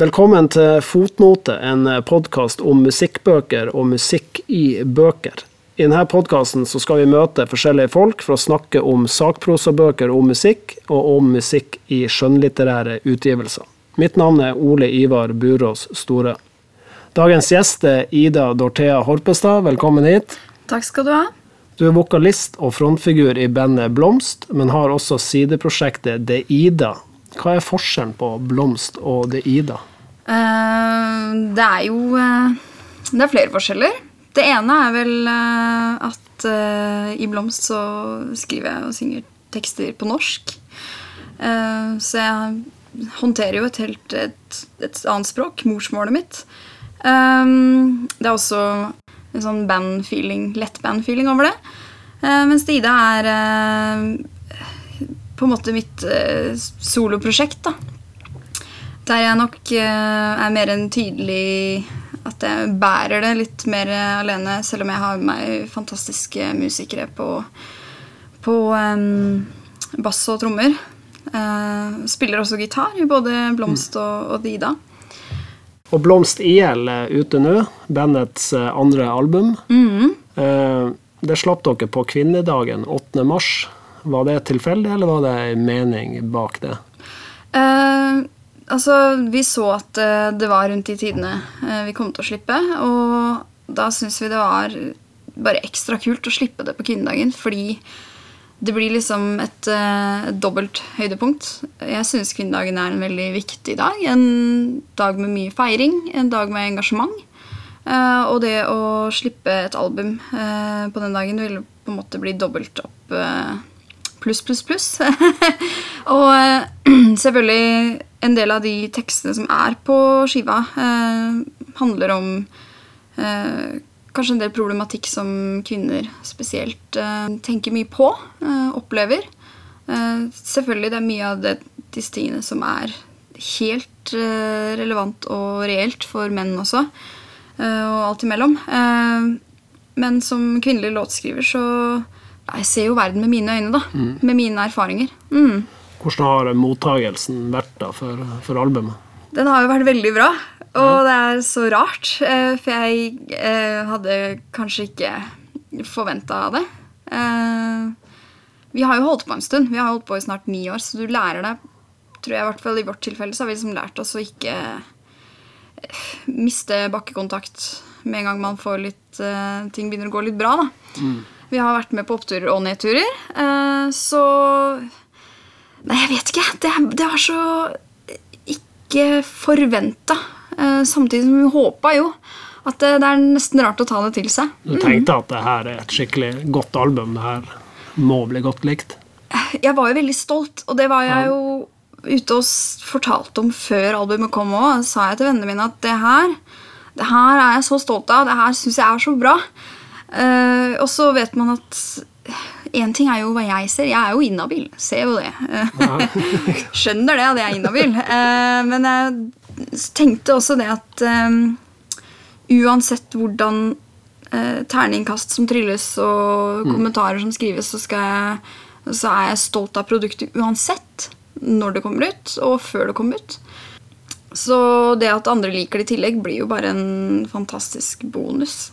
Velkommen til Fotnote, en podkast om musikkbøker og musikk i bøker. I denne podkasten skal vi møte forskjellige folk for å snakke om sakprosabøker om musikk, og om musikk i skjønnlitterære utgivelser. Mitt navn er Ole Ivar Burås Store. Dagens gjest er Ida Dorthea Horpestad, velkommen hit. Takk skal du ha. Du er vokalist og frontfigur i bandet Blomst, men har også sideprosjektet Det Ida. Hva er forskjellen på Blomst og Det Ida? Eh, det er jo eh, Det er flere forskjeller. Det ene er vel eh, at i Blomst så skriver jeg og synger tekster på norsk. Så jeg håndterer jo et helt et, et annet språk, morsmålet mitt. Det er også en sånn band-feeling, lett band-feeling over det. Mens Ida er på en måte mitt soloprosjekt, da. Der jeg nok eh, er mer enn tydelig at jeg bærer det litt mer alene, selv om jeg har med meg fantastiske musikere på, på um, bass og trommer. Uh, spiller også gitar i både Blomst og, og Dida. Og Blomst IL er ute nå, bandets eh, andre album. Mhm. Uh, Det slapp dere på kvinnedagen 8. mars. Var det tilfeldig, eller var det en mening bak det? Eh, altså, vi så at eh, det var rundt de tidene eh, vi kom til å slippe, og da syns vi det var bare ekstra kult å slippe det på kvinnedagen, fordi det blir liksom et uh, dobbelt høydepunkt. Jeg syns kvinnedagen er en veldig viktig dag. En dag med mye feiring, en dag med engasjement. Uh, og det å slippe et album uh, på den dagen ville på en måte bli dobbelt opp pluss, pluss, pluss. og eh, selvfølgelig en del av de tekstene som er på skiva, eh, handler om eh, kanskje en del problematikk som kvinner spesielt tenker mye på, opplever. Selvfølgelig det er mye av det, disse tingene som er helt relevant og reelt for menn også, og alt imellom. Men som kvinnelig låtskriver så Jeg ser jo verden med mine øyne, da. Med mine erfaringer. Mm. Hvordan har mottagelsen vært da for, for albumet? Den har jo vært veldig bra, og det er så rart. eh, For jeg eh, hadde kanskje ikke forventa det. Eh, Vi har jo holdt på en stund. Vi har holdt på i snart ni år, så du lærer deg tror jeg i hvert fall I vårt tilfelle så har vi liksom lært oss å ikke miste bakkekontakt med en gang man får litt ting begynner å gå litt bra. da. Vi har vært med på oppturer og nedturer, eh, så Nei, jeg vet ikke. Det, det var så ikke forventa. Eh, samtidig som vi håpa jo at det, det er nesten rart å ta det til seg. Du tenkte at det her er et skikkelig godt album, det her må bli godt likt? Jeg var jo veldig stolt, og det var jeg jo ute og fortalte om før albumet kom òg. Sa jeg til vennene mine at det her, det her er jeg så stolt av, det her syns jeg er så bra. Og så vet man at Én ting er jo hva jeg ser. Jeg er jo inhabil. Ser jo det. Skjønner det at jeg er inhabil. Eh, men jeg tenkte også det at um, uansett hvordan uh, terningkast som trilles og kommentarer som skrives, så, jeg, så er jeg stolt av produktet uansett når det kommer ut, og før det kommer ut. Så det at andre liker det i tillegg, blir jo bare en fantastisk bonus.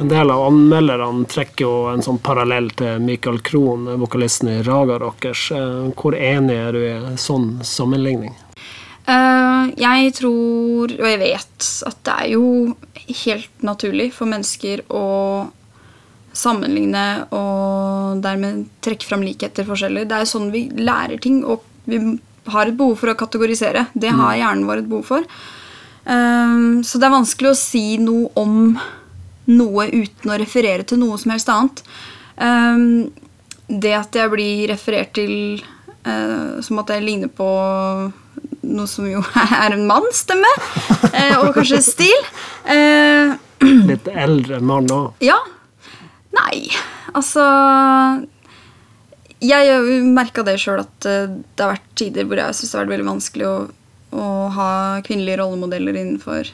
En del av anmelderne trekker jo en sånn parallell til Michael Krohn, vokalisten i Raga Rockers. Eh, Hvor enig er du i sånn sammenligning? Uh, jeg tror, og jeg vet, at det er jo helt naturlig for mennesker å sammenligne og dermed trekke fram likheter, og forskjeller. Det er jo sånn vi lærer ting, og vi har et behov for å kategorisere. Det har hjernen vår et behov for. Uh, så det er vanskelig å si noe om noe uten å referere til noe som helst annet. Eh, det at jeg blir referert til eh, som at jeg ligner på noe som jo er en mannsstemme, stemme, og kanskje stil. Eh, Litt eldre mann òg. ja. Nei, altså Jeg merka det sjøl at eh, det har vært tider hvor jeg syns det har vært veldig vanskelig å, å ha kvinnelige rollemodeller innenfor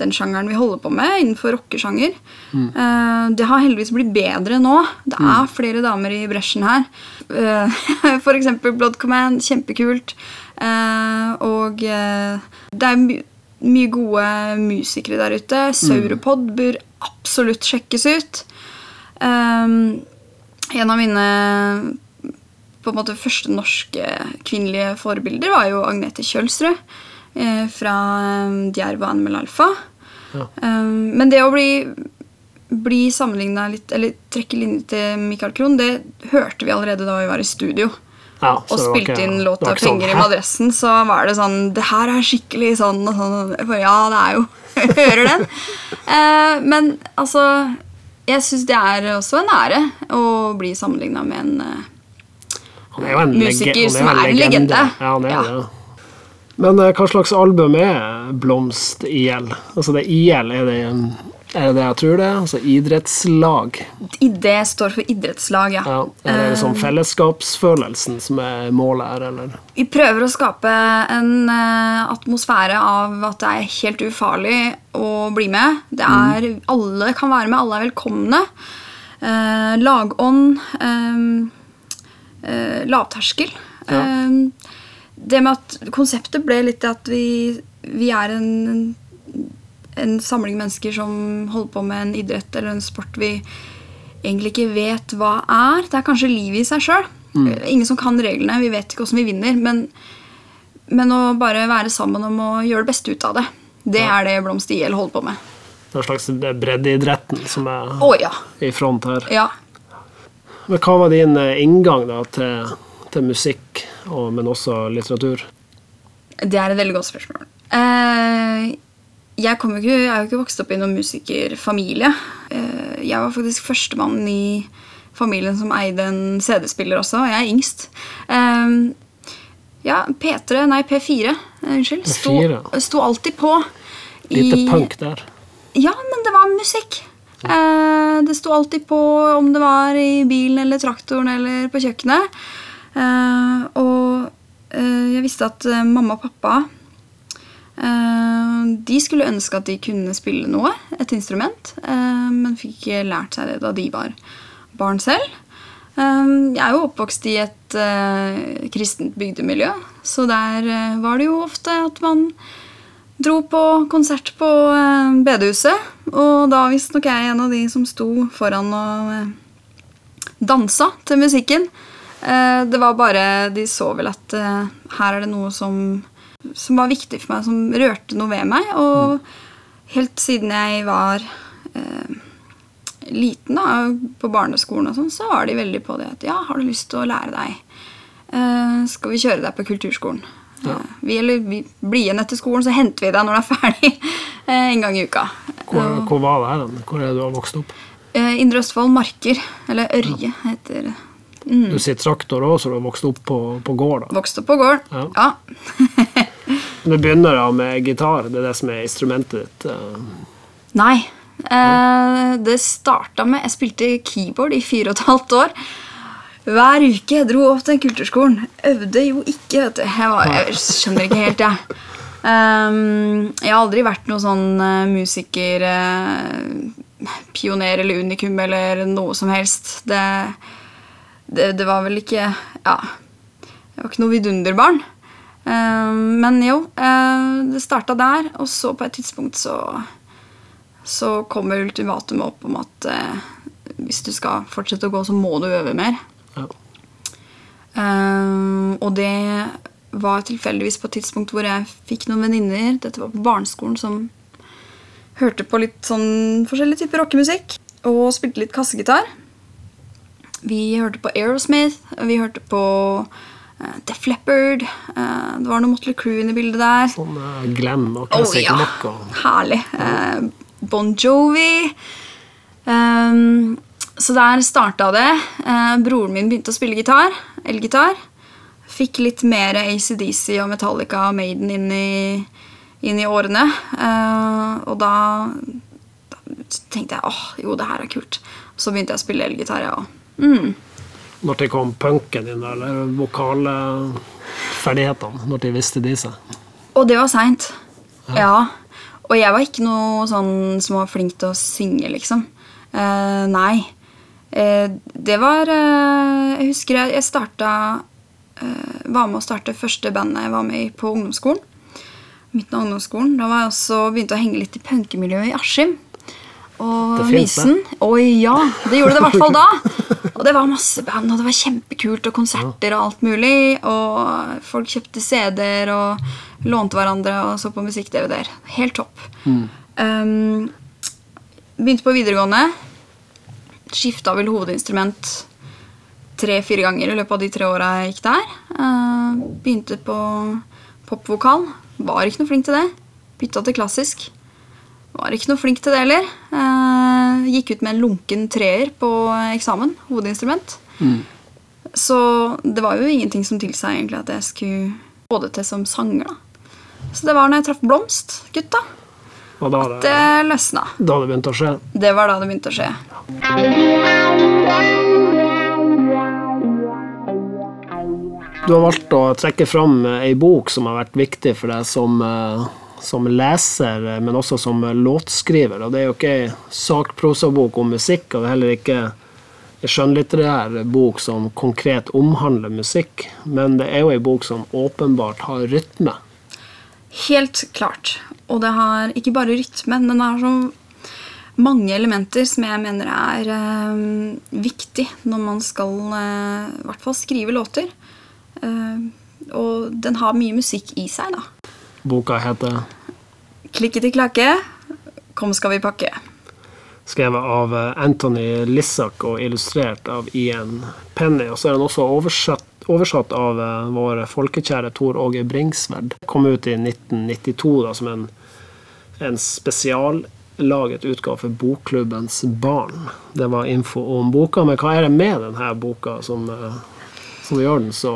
den sjangeren vi holder på med innenfor rockesjanger. Eh, det har heldigvis blitt bedre nå. Det er flere damer i bresjen her. Uh, for eksempel Blood Command. Kjempekult. Uh, og det er my mye gode musikere der ute. Sauropod bør absolutt sjekkes ut. Eh, en av mine på en måte første norske kvinnelige forbilder var jo Agnete Kjølsrud eh, fra eh, Djerv og Animal Alpha. Ja. Um, men det å bli, bli sammenligna litt, eller trekke linjer til Michael Krohn, det hørte vi allerede da vi var i studio. Ja, Og spilte inn det låta var sånn, 'Penger i madrassen', så var det sånn Det her er skikkelig sånn og sånn. For ja, det er jo hører den. Eh, men altså Jeg syns det er også en ære å bli sammenligna med en eh, en musiker som er en legende. Ja, han er Ja. Men eh, hva slags album er Blomst IL? Altså det IL, er det, er det det jeg tror det er? Altså idrettslag? Det står for idrettslag, ja. Ja, er det liksom fellesskapsfølelsen som er målet her, eller? Vi prøver å skape en eh, atmosfære av at det er helt ufarlig å bli med. Det er, Alle kan være med, alle er velkomne. Eh, lagånd. eh, eh, lavterskel. Ja. Eh, det med at Konseptet ble litt at vi, vi er en, en samling mennesker som holder på med en idrett eller en sport vi egentlig ikke vet hva er. Det er kanskje livet i seg sjøl. Ingen som kan reglene. Vi vet ikke åssen vi vinner. Men, men å bare være sammen om å gjøre det beste ut av det, det er det Blomst IL holder på med. Det er en slags breddeidretten som er oh, ja. i front her. ja. Men hva var din eh, inngang da til, til musikk, og, men også litteratur? Det er et veldig godt spørsmål. Eh, jeg, ikke, jeg er jo ikke vokst opp i noen musikerfamilie. Eh, jeg var faktisk førstemann i familien som eide en CD-spiller også, og jeg er yngst. Eh, ja, P3, nei P4, eh, unnskyld, sto, P4. sto alltid på. Lite i- punk der. Ja, men det var musikk. Eh, det sto alltid på om det var i bilen eller traktoren eller på kjøkkenet. Eh, og eh, jeg visste at eh, mamma og pappa De skulle ønske at de kunne spille noe, et instrument, men fikk ikke lært seg det da de var barn selv. Jeg er jo oppvokst i et kristent bygdemiljø, så der var det jo ofte at man dro på konsert på eh, bedehuset. Og da visstnok jeg en av de som sto foran og dansa til musikken. Eh, det var bare De så vel at eh, her er det noe som, som var viktig for meg, som rørte noe ved meg. Og helt siden jeg var eh, liten, da, på barneskolen og sånn, så var de veldig på det at ja, har du lyst til å lære deg? Eh, skal vi kjøre deg på kulturskolen? Ja. Eh, Vi, eller vi blir igjen etter skolen, så henter vi deg når du er ferdig. En gang i uka. Hvor, hvor var det her? Hvor er det du har vokst opp? Eh, Indre Østfold Marker, eller Ørje, heter det. Du sier traktor òg, så du har vokst opp på, på gård? da. Vokste opp på gård. Ja. Ja. Du begynner da med gitar, det er det som er instrumentet ditt? eh. Nei. Eh, det starta med Jeg spilte keyboard i fire og et halvt år. Hver uke jeg dro opp til kulturskolen. Øvde jo ikke, vet du. Jeg, var, jeg skjønner ikke helt, jeg. Um, jeg har aldri vært noen sånn uh, musiker uh, Pioner eller unikum eller noe som helst. Det, det, det var vel ikke Ja. Jeg var ikke noe vidunderbarn. Um, men jo, uh, det starta der, og så på et tidspunkt så så kommer ultimatumet opp om at eh, hvis du skal fortsette å gå, så må du øve mer. Ja. Og det var tilfeldigvis på et tidspunkt hvor jeg fikk noen venninner Dette var på barneskolen som hørte på litt sånn forskjellige typer rockemusikk. Og spilte litt kassegitar. Vi hørte på Aerosmith, vi hørte på uh, Def Leppard. Uh, det var noe Motley Crew inne i bildet der. Sånn uh, glam og classic oh, ja, Rock og herlig. Uh, bon Jovi. Um, så der starta det. Eh, broren min begynte å spille gitar. Elgitar. Fikk litt mer ACDC og Metallica og Maiden inn i, inn i årene. Eh, og da, da tenkte jeg åh, jo, det her er kult. Så begynte jeg å spille elgitar, jeg òg. Mm. Når det kom punken din, eller vokalferdighetene, når de visste de seg? Og det var seint. Ja. Og jeg var ikke noe sånn som var flink til å synge, liksom. Eh, nei. Eh, det var eh, Jeg husker jeg, jeg starta eh, Var med å starte første bandet jeg var med i på ungdomsskolen. Midten av ungdomsskolen. Da var jeg også begynte å henge litt i punkemiljøet i Askim. Og. Mysen. Oi, ja. Det gjorde det i hvert fall da. Og det var masse band, og det var kjempekult, og konserter og alt mulig. Og folk kjøpte CD-er og lånte hverandre og så på musikk-DVD-er. Helt topp. Um, begynte på videregående. Skifta vel hovedinstrument tre-fire ganger i løpet av de tre åra jeg gikk der. Uh, begynte på popvokal. Var ikke noe flink til det. Bytta til klassisk. Var ikke noe flink til det heller. Eh, gikk ut med en lunken treer på eksamen. Hovedinstrument. Så det var jo ingenting som tilsa egentlig at jeg skulle få det til som sanger. da. Så det var når jeg traff Blomst, gutta, at det, det løsna. da det begynte å skje. Det var da det begynte å skje. Du har valgt å trekke fram ei bok som har vært viktig for deg som, eh, som leser, men også som låtskriver. Og det er jo ikke ei sakprosabok om musikk, og det er heller ikke ei skjønnlitterær bok som konkret omhandler musikk, men det er jo ei bok som åpenbart har rytme. Helt klart. Og det har ikke bare rytme, men den har så mange elementer som jeg mener er øh, viktig når man skal øh, i hvert fall skrive låter. Uh, og den har mye musikk i seg, da. Boka heter Klikketi klakke, kom skal vi pakke. skrevet av eh, Anthony Lissak og illustrert av Ian Penny. Og så er den også oversatt, oversatt av eh, vår folkekjære Tor Åge Bringsverd. Kom ut i 1992 da, som en, en spesiallaget utgave for Bokklubbens barn. Det var info om boka, men hva er det med denne boka som, eh, som gjør den så,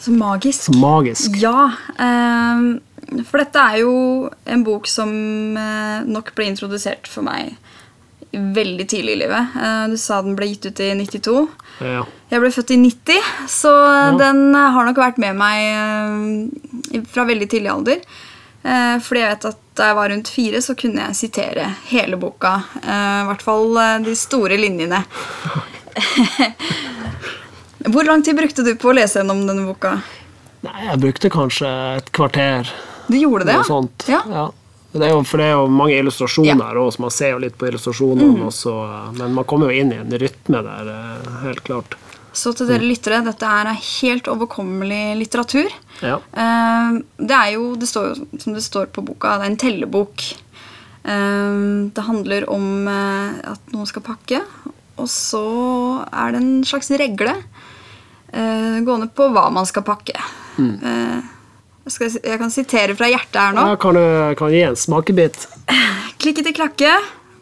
Så magisk. så magisk? Ja, ehm, for dette er jo en bok som eh, nok ble introdusert for meg veldig tidlig i livet. Eh, du sa den ble gitt ut i 92. Ja. Jeg ble født i 90, så Ja. den eh, har nok vært med meg fra veldig tidlig alder. Fordi jeg vet at da jeg var rundt fire, så kunne jeg sitere hele boka. I hvert fall de store linjene. Hvor lang tid brukte du på å lese gjennom denne boka? Nei, jeg brukte kanskje et kvarter. Du gjorde det, ja? Ja. Ja. Det er jo, for det er jo mange illustrasjoner Ja. Mm. også, så man ser jo litt på illustrasjonene. også, eh, men man kommer jo inn i en rytme der, eh, helt klart. Så til dere lyttere, dette er helt overkommelig litteratur. Ja. Eh, Det er jo, det står jo som det står på boka, det er en tellebok. Eh, Det handler om at noen skal pakke, og så er det en slags regle eh, gående på hva man skal pakke. Eh, Jeg, jeg kan sitere fra hjertet her nå. Ja, kan du kan du gi en smakebit? Klikketi klakke,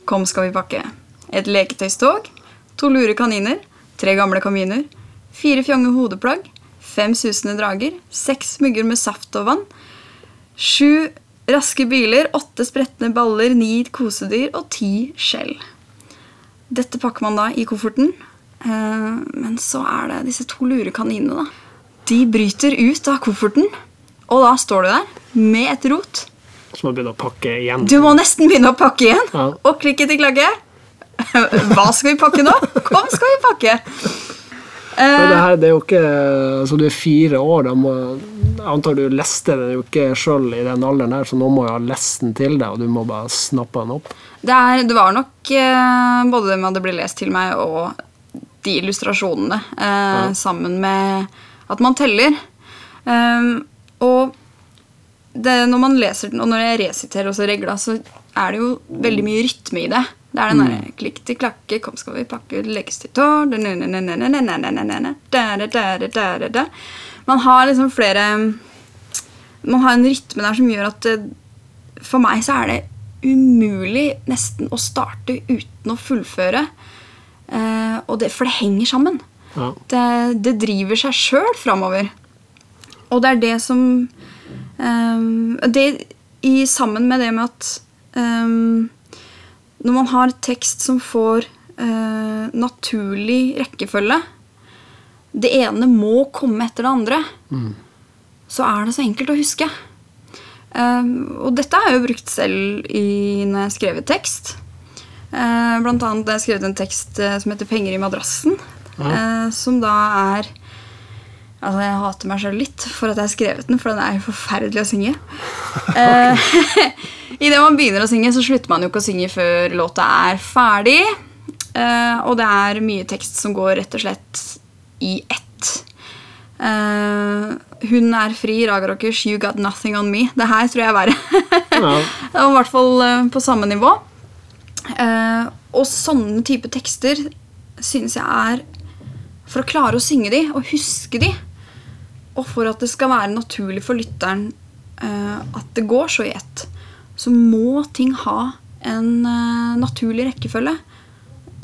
kom skal vi pakke. Et leketøystog, to lure kaniner, tre gamle kaminer, fire fjonge hodeplagg, fem susende drager, seks mugger med saft og vann, sju raske biler, åtte spretne baller, ni kosedyr og ti skjell. Dette pakker man da i kofferten. Eh, Men så er det disse to lure kaninene, da. De bryter ut av kofferten, og da står du der med et rot. Så må du begynne å pakke igjen. Du må nesten begynne å pakke igjen. Ja. Og klikke til klagge. Hva skal vi pakke nå? Kom, skal vi pakke. Men Eh, det her, det er jo ikke Så du er fire år, da må Jeg antar du leste den jo ikke sjøl i den alderen her, så nå må jeg ha lest den til deg, og du må bare snappe den opp. det, er, det var nok eh, både det med at det ble lest til meg, og de illustrasjonene. Eh, Sammen med at man teller. Eh, og det, når man leser den, og når jeg resiterer også regla, så er det jo veldig mye rytme i det. Det er den derre klikk til klakke, kom skal vi pakke, legges til tår Man har liksom flere Man har en rytme der som gjør at for meg så er det umulig nesten å starte uten å fullføre. Eh, det, for det henger sammen. Ja. Det, det driver seg sjøl framover. Og det er det som um, Det i, sammen med det med at um, Når man har tekst som får uh, naturlig rekkefølge Det ene må komme etter det andre. Så er det så enkelt å huske. Um, og dette har jeg jo brukt selv i, når jeg har skrevet tekst. Uh, blant annet har jeg skrevet en tekst uh, som heter 'Penger i madrassen'. Eh, som da er Altså, jeg hater meg sjøl litt for at jeg har skrevet den, for den er jo forferdelig å synge. Eh, Idet man begynner å synge, så slutter man jo ikke å synge før låta er ferdig. Uh, og det er mye tekst som går rett og slett i ett. Uh, hun er fri, Raga Rockers, You Got Nothing On Me. Det her tror jeg er verre. Ja. Var i hvert fall uh, på samme nivå. Og sånne type tekster synes jeg er For å klare å synge de og huske de, og for at det skal være naturlig for lytteren uh, at det går så i ett, så må ting ha en uh, naturlig rekkefølge.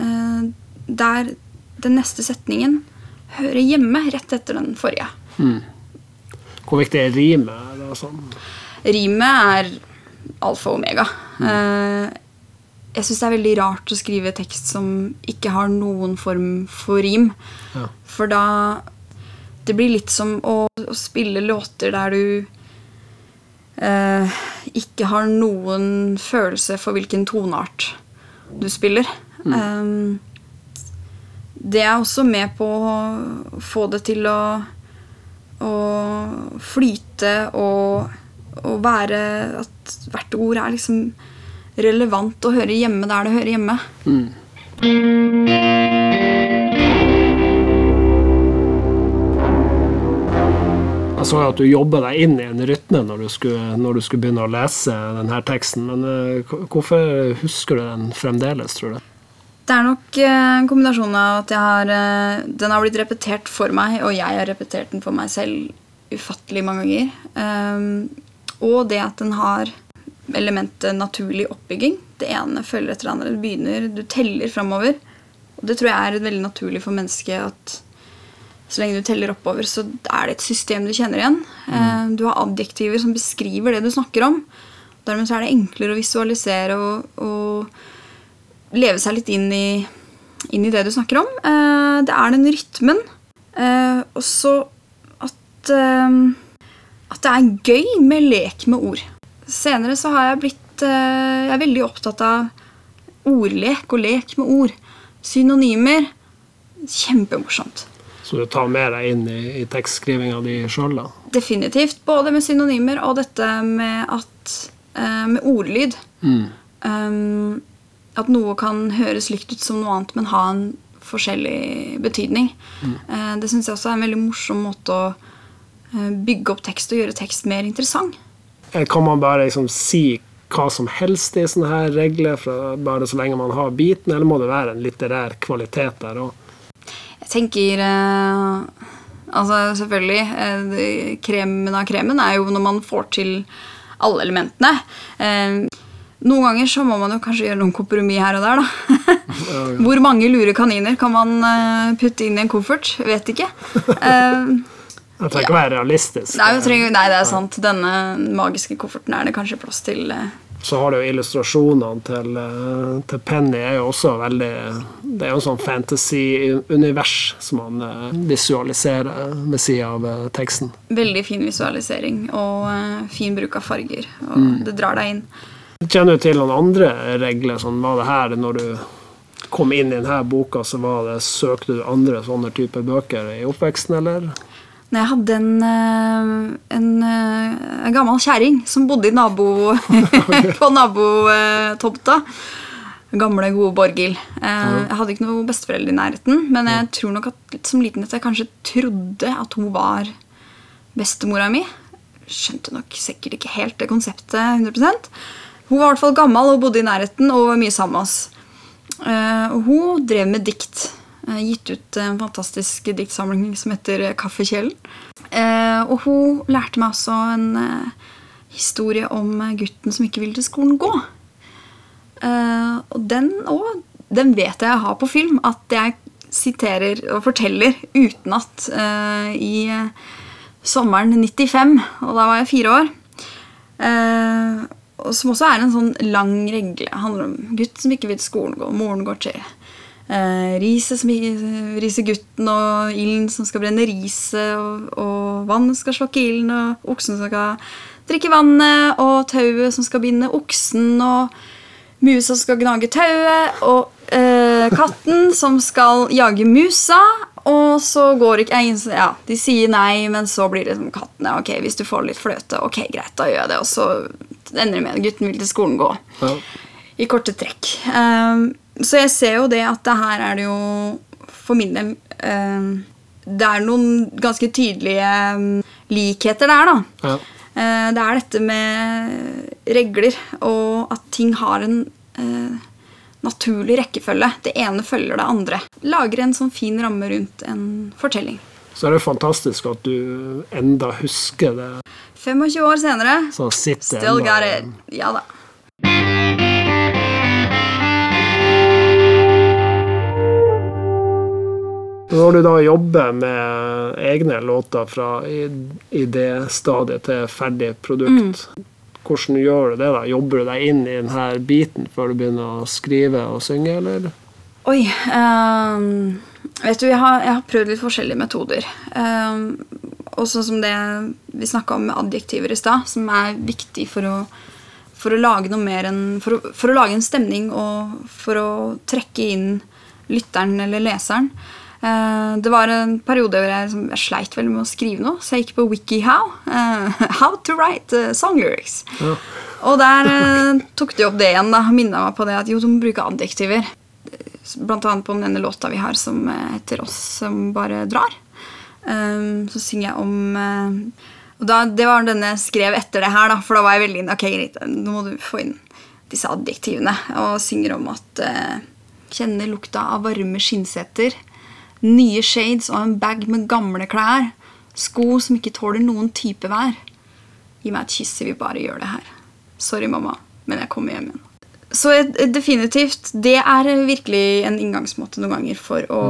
Uh, der den neste setningen hører hjemme rett etter den forrige. Hvor viktig er rimet? Sånn? Rimet er alfa og omega. Eh, jeg syns det er veldig rart å skrive tekst som ikke har noen form for rim. Ja. For da Det blir litt som å, å spille låter der du eh, ikke har noen følelse for hvilken toneart du spiller. Eh, det er også med på å få det til å, å flyte og, og være At hvert ord er liksom relevant å høre hjemme der det hører hjemme. Jeg så at du jobba deg inn i en rytme når du skulle, når du skulle begynne å lese denne teksten. Men eh, hvorfor husker du den fremdeles, tror du? Det er nok eh, en kombinasjon av at har, eh, den har blitt repetert for meg, og jeg har repetert den for meg selv ufattelig mange ganger. Um, og det at den har elementet naturlig oppbygging. Det ene følger etter det andre. Du begynner, du teller framover. Og det tror jeg er veldig naturlig for mennesket at så lenge du teller oppover, så er det et system du kjenner igjen. Mm. Du har adjektiver som beskriver det du snakker om. Dermed så er det enklere å visualisere og, og leve seg litt inn i, inn i det du snakker om. Eh, det er den rytmen. Eh, og så at, eh, at det er gøy med lek med ord. Senere så har jeg blitt eh, Jeg er veldig opptatt av ordlek og lek med ord. Synonymer. Kjempemorsomt. Så du tar med deg inn i, i tekstskrivinga di sjøl, da? Definitivt. Både med synonymer og dette med at eh, Med ordlyd. Um, at noe kan høres likt ut som noe annet, men ha en forskjellig betydning. Eh, det syns jeg også er en veldig morsom måte å eh, bygge opp tekst og gjøre tekst mer interessant. Eh, Kan man bare liksom si hva som helst i sånne her regler, fra bare så lenge man har biten, eller må det være en litterær kvalitet der òg? Tenker eh, Altså selvfølgelig eh, Kremen av kremen er jo når man får til alle elementene. Eh, noen ganger så må man jo kanskje gjøre noen kompromiss her og der, da. Hvor mange lure kaniner kan man eh, putte inn i en koffert? Vet ikke. Eh, Jeg trenger ikke å være realistisk. nei, trenger, nei, det er sant. Denne magiske kofferten er det kanskje plass til. eh. Så har du jo illustrasjonene til, eh, til Penny er jo også veldig Det er jo en sånn fantasy-univers som man eh, visualiserer ved sida av eh, teksten. Veldig fin visualisering og fin bruk av farger. Og Det drar deg inn. Kjenner du til noen andre regler? Sånn, var det her når du kom inn i denne boka, så var det, søkte du andre sånne typer bøker i oppveksten, eller? Når jeg hadde en, eh, en, eh, en gammel kjerring som bodde i nabo, på nabotomta. Gamle, gode Borghild. Eh, Jeg hadde ikke noen besteforeldre i nærheten, men jeg tror nok at som liten at jeg kanskje trodde at hun var bestemora mi. Skjønte nok sikkert ikke helt det konseptet 100% Hun var i hvert fall gammel og bodde i nærheten og var mye sammen med oss. Og hun drev med dikt. Eh, gitt ut en fantastisk diktsamling som heter Kaffekjelen. Eh, og hun lærte meg også en eh, historie om gutten som ikke ville til skolen gå. Og den, òg den vet jeg jeg har på film, at jeg siterer og forteller utenat i sommeren 95, og da var jeg fire år og Som også er en sånn lang regle. Handler om gutt som ikke vil til skolen gå, moren går til eh, riset som ikke- riser gutten, og ilden som skal brenne riset, og, og vannet skal slokke ilden, og oksen som skal drikke vannet, og tauet som skal binde oksen, og musa som skal gnage tauet, og eh, katten som skal jage musa. Og så går ikke ja, De sier nei, men så blir det som kattene. Ok, Hvis du får litt fløte, ok, greit, da gjør jeg det. Og så ender det med at gutten vil til skolen gå. Ja. I korte trekk. Ehm, så jeg ser jo det at det her er det jo for min del ehm, Det er noen ganske tydelige ehm, likheter der, da. Ja. Eh, det er dette med regler, og at ting har en eh, naturlig rekkefølge. Det ene følger det andre. Lager en sånn fin ramme rundt en fortelling. Så er det fantastisk at du enda husker det. 25 år senere Så Still got it. Ja da. Når du da jobber med egne låter fra idéstadiet til ferdig produkt, hvordan gjør du det? da? Jobber du deg inn i denne biten før du begynner å skrive og synge, eller? Oi. um, vet du, jeg har, jeg har prøvd litt forskjellige metoder. Um, og sånn som det vi snakka om med adjektiver i stad, som er viktig for å, for å lage noe mer enn for for å lage en stemning og for å trekke inn lytteren eller leseren. Eh, det var en periode hvor jeg, liksom, jeg sleit veldig med å skrive noe, så jeg gikk på WikiHow. Uh, how to write eh, song lyrics. Ja. Og der uh, tok de opp det igjen. da, Minna meg på det at jo, du må bruke adjektiver. Blant annet på den ene låta vi har som heter 'Oss som bare drar'. Um, så synger jeg om uh, Og da, Det var den jeg skrev etter det her, da, for da var jeg veldig inne. ok, greit, nå må du få inn disse adjektivene. Og synger om at Kjenner lukta av varme skinnseter. Nye shades og en bag med gamle klær. Sko som ikke tåler noen type vær. Gi meg et kyss, vil bare gjøre det her. Sorry, mamma, men jeg kommer hjem igjen. Så eh, definitivt, det er virkelig en inngangsmåte noen ganger for å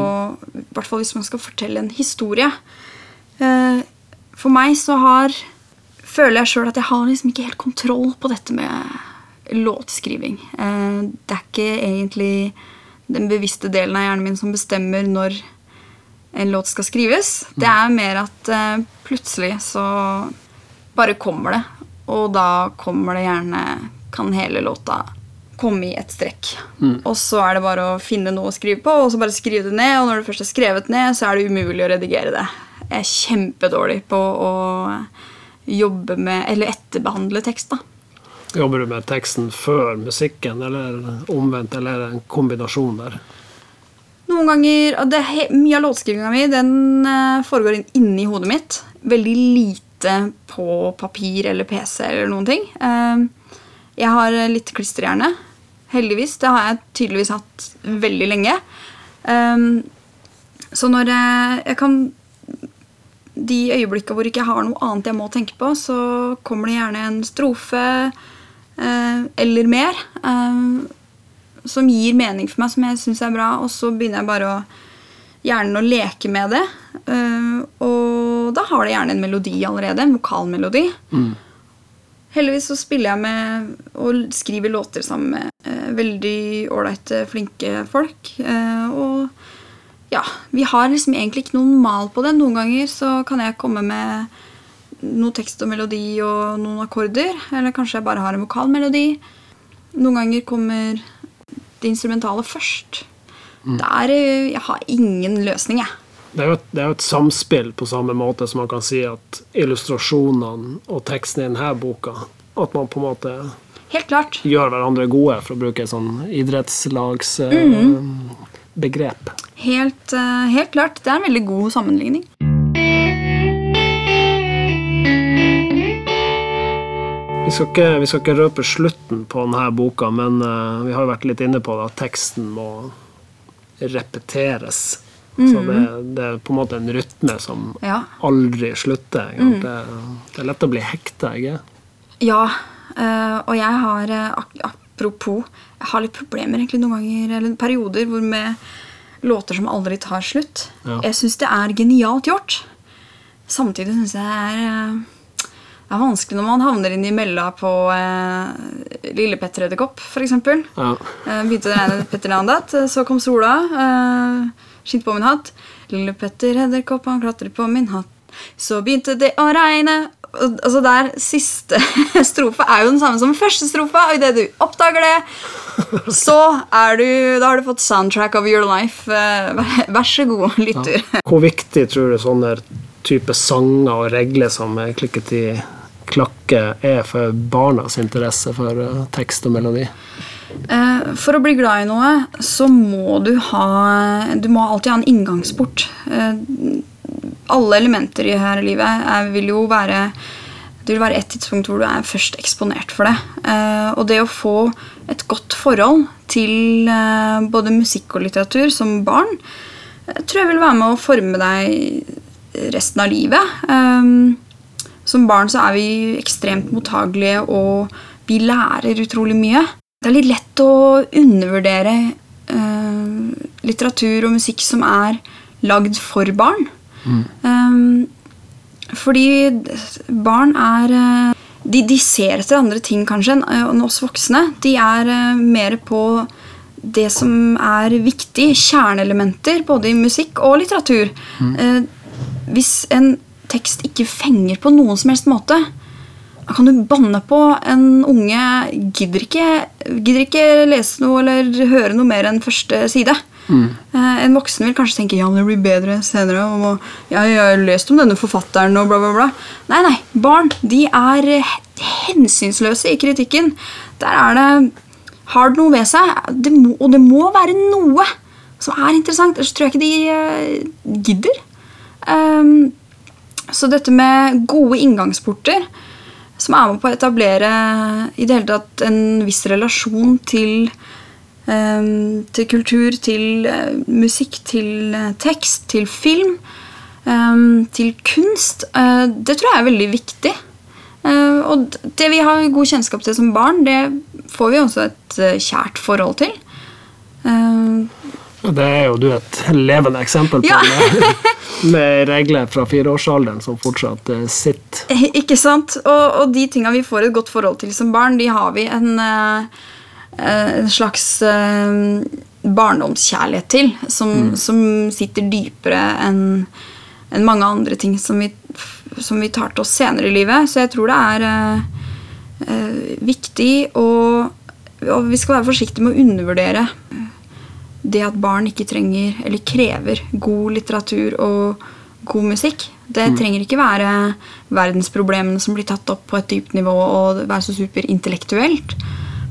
I hvert fall hvis man skal fortelle en historie. Eh, For meg så har Føler jeg sjøl at jeg har liksom ikke helt kontroll på dette med låtskriving. Eh, Det er ikke egentlig den bevisste delen av hjernen min som bestemmer når en låt skal skrives. Det er mer at eh, plutselig så bare kommer det. Og da kommer det gjerne Kan hele låta komme i ett strekk. Og så er det bare å finne noe å skrive på, og så bare skrive det ned. Og når det først er skrevet ned, så er det umulig å redigere det. Jeg er kjempedårlig på å jobbe med Eller etterbehandle tekst, da. Jobber du med teksten før musikken, eller omvendt, eller er det en kombinasjon der? Noen ganger, og Mye av låtskrivinga mi den eh, foregår inni hodet mitt. Veldig lite på papir eller PC eller noen ting. Eh, jeg har litt klisterhjerne. Heldigvis. Det har jeg tydeligvis hatt veldig lenge. Eh, så når jeg, kan De øyeblikka hvor jeg ikke har noe annet jeg må tenke på, så kommer det gjerne en strofe eller mer. Som gir mening for meg, som jeg syns er bra. Og så begynner jeg bare å gjerne å leke med det. eh, og da har det gjerne en melodi allerede. En vokalmelodi. Heldigvis så spiller jeg med og skriver låter sammen med eh, veldig ålreite, flinke folk. eh, og ja, vi har liksom egentlig ikke noen mal på det. Noen ganger så kan jeg komme med noe tekst og melodi og noen akkorder. Eller kanskje jeg bare har en vokalmelodi. Noen ganger kommer det instrumentale først. Der, eh, jeg har ingen løsning, jeg. Det er, jo et, det er et samspill på samme måte som man kan si at illustrasjonene og teksten i denne boka At man på en måte Helt klart. gjør hverandre gode, for å bruke et sånn idrettslagsbegrep. Helt, eh, helt klart. Det er en veldig god sammenligning. Vi skal, ikke, vi skal ikke røpe slutten på denne boka, men eh, vi har jo vært litt inne på det at teksten må repeteres. Så det, det er på en måte en rytme som Ja. aldri slutter. Mm. Det, det er lett å bli hekta, ikke Ja, eh, og jeg har eh, Apropos, jeg har litt problemer egentlig noen ganger, eller perioder hvor med låter som aldri tar slutt. Ja. Jeg syns det er genialt gjort. Samtidig syns jeg det er er vanskelig når man havner inn i mella på eh, Lille Petter Edderkopp, f.eks. Ja. Eh, begynte det å regne Petter Landat, så kom sola. Eh, skinte på min hatt. Lille Petter Edderkopp, han klatret på min hatt. Så begynte det å regne, altså der siste strofe er jo den samme som første strofe, og idet du oppdager det, så er du Da har du fått soundtrack of your life. Eh, vær så god, lytter. Ja. Hvor viktig tror du sånne type sanger og regler som er klikket i klakke, er for barnas interesse for uh, tekst og melodi? Eh, for å bli glad i noe, så må du ha Du må alltid ha en inngangsport. Eh, alle elementer i her livet vil jo være det vil være et tidspunkt hvor du er først eksponert for det. Eh, og det å få et godt forhold til eh, både musikk og litteratur som barn, eh, tror jeg vil være med å forme deg resten av livet. Eh, som barn så er vi ekstremt mottagelige, og vi lærer utrolig mye. Det er litt lett å undervurdere eh, litteratur og musikk som er lagd for barn. Mm. Um, fordi barn er eh, de, de, ser etter andre ting kanskje enn oss voksne. De er mer på det som er viktig, kjerneelementer, både i musikk og litteratur. Mm. Uh, hvis en tekst ikke fenger på noen som helst måte, da kan du banne på en unge gidder ikke, gidder ikke lese noe eller høre noe mer enn første side. Mm. Eh, en voksen vil kanskje tenke ja, det blir bedre senere. Og, ja, jeg har lest om denne forfatteren og bla, bla, bla. Nei, nei. Barn de er hensynsløse i kritikken. Der er det Har det noe ved seg, det må, og det må være noe som er interessant. Ellers tror jeg ikke de uh, gidder. Um, så dette med gode inngangsporter, som er med på å etablere i det hele tatt en viss relasjon til Ehm, til kultur, til eh, musikk, til eh, tekst, til film, ehm, til kunst. Eh, det tror jeg er veldig viktig. Og det vi har god kjennskap til som barn, det får vi også et kjært forhold til. Det er jo du et levende eksempel på. Ja. med, med regler fra fireårsalderen som fortsatt sitter. Ikke sant? Og, og de tinga vi får et godt forhold til som barn, de har vi en Eh, en slags eh, barndomskjærlighet til, som, mm. som sitter dypere enn en mange andre ting som vi, som vi, tar til oss senere i livet. Så jeg tror det er uh, viktig å Og vi skal være forsiktige med å undervurdere det at barn ikke trenger eller krever god litteratur og god musikk. Det mm. trenger ikke være verdensproblemene som blir tatt opp på et dypt nivå og være så superintellektuelt.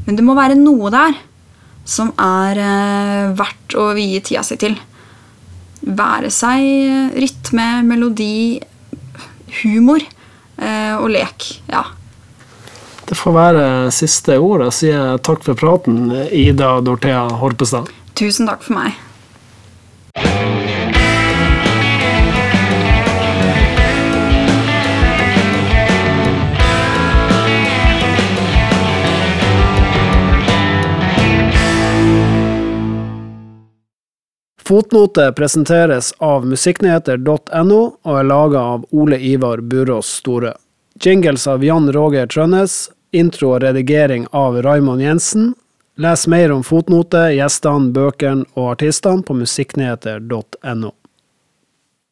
Men det må være noe der som er eh, verdt å vie tida si til. Være seg rytme, melodi, humor eh, og lek. Ja. Det får være siste ord. Jeg sier takk for praten, Ida Dorthea Horpestad. Tusen takk for meg. Fotnote presenteres av musikknyheter.no og er laga av Ole Ivar Burås Store. Jingles av Jan Roger Trønnes. Intro og redigering av Raymond Jensen. Les mer om fotnote, gjestene, bøkene og artistene på musikknyheter.no.